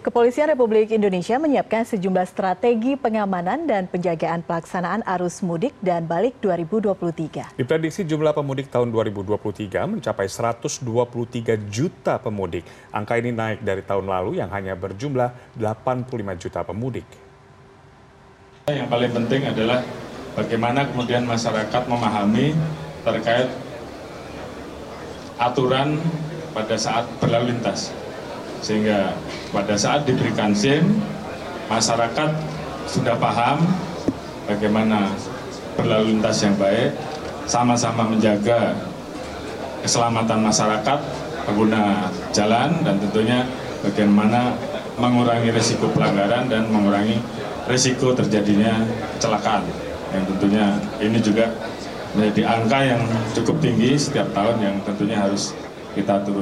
Kepolisian Republik Indonesia menyiapkan sejumlah strategi pengamanan dan penjagaan pelaksanaan arus mudik dan balik 2023. Diprediksi jumlah pemudik tahun 2023 mencapai 123 juta pemudik. Angka ini naik dari tahun lalu yang hanya berjumlah 85 juta pemudik. Yang paling penting adalah bagaimana kemudian masyarakat memahami terkait aturan pada saat berlalu lintas sehingga pada saat diberikan SIM masyarakat sudah paham bagaimana berlalu lintas yang baik sama-sama menjaga keselamatan masyarakat pengguna jalan dan tentunya bagaimana mengurangi risiko pelanggaran dan mengurangi risiko terjadinya kecelakaan yang tentunya ini juga menjadi angka yang cukup tinggi setiap tahun yang tentunya harus kita turun.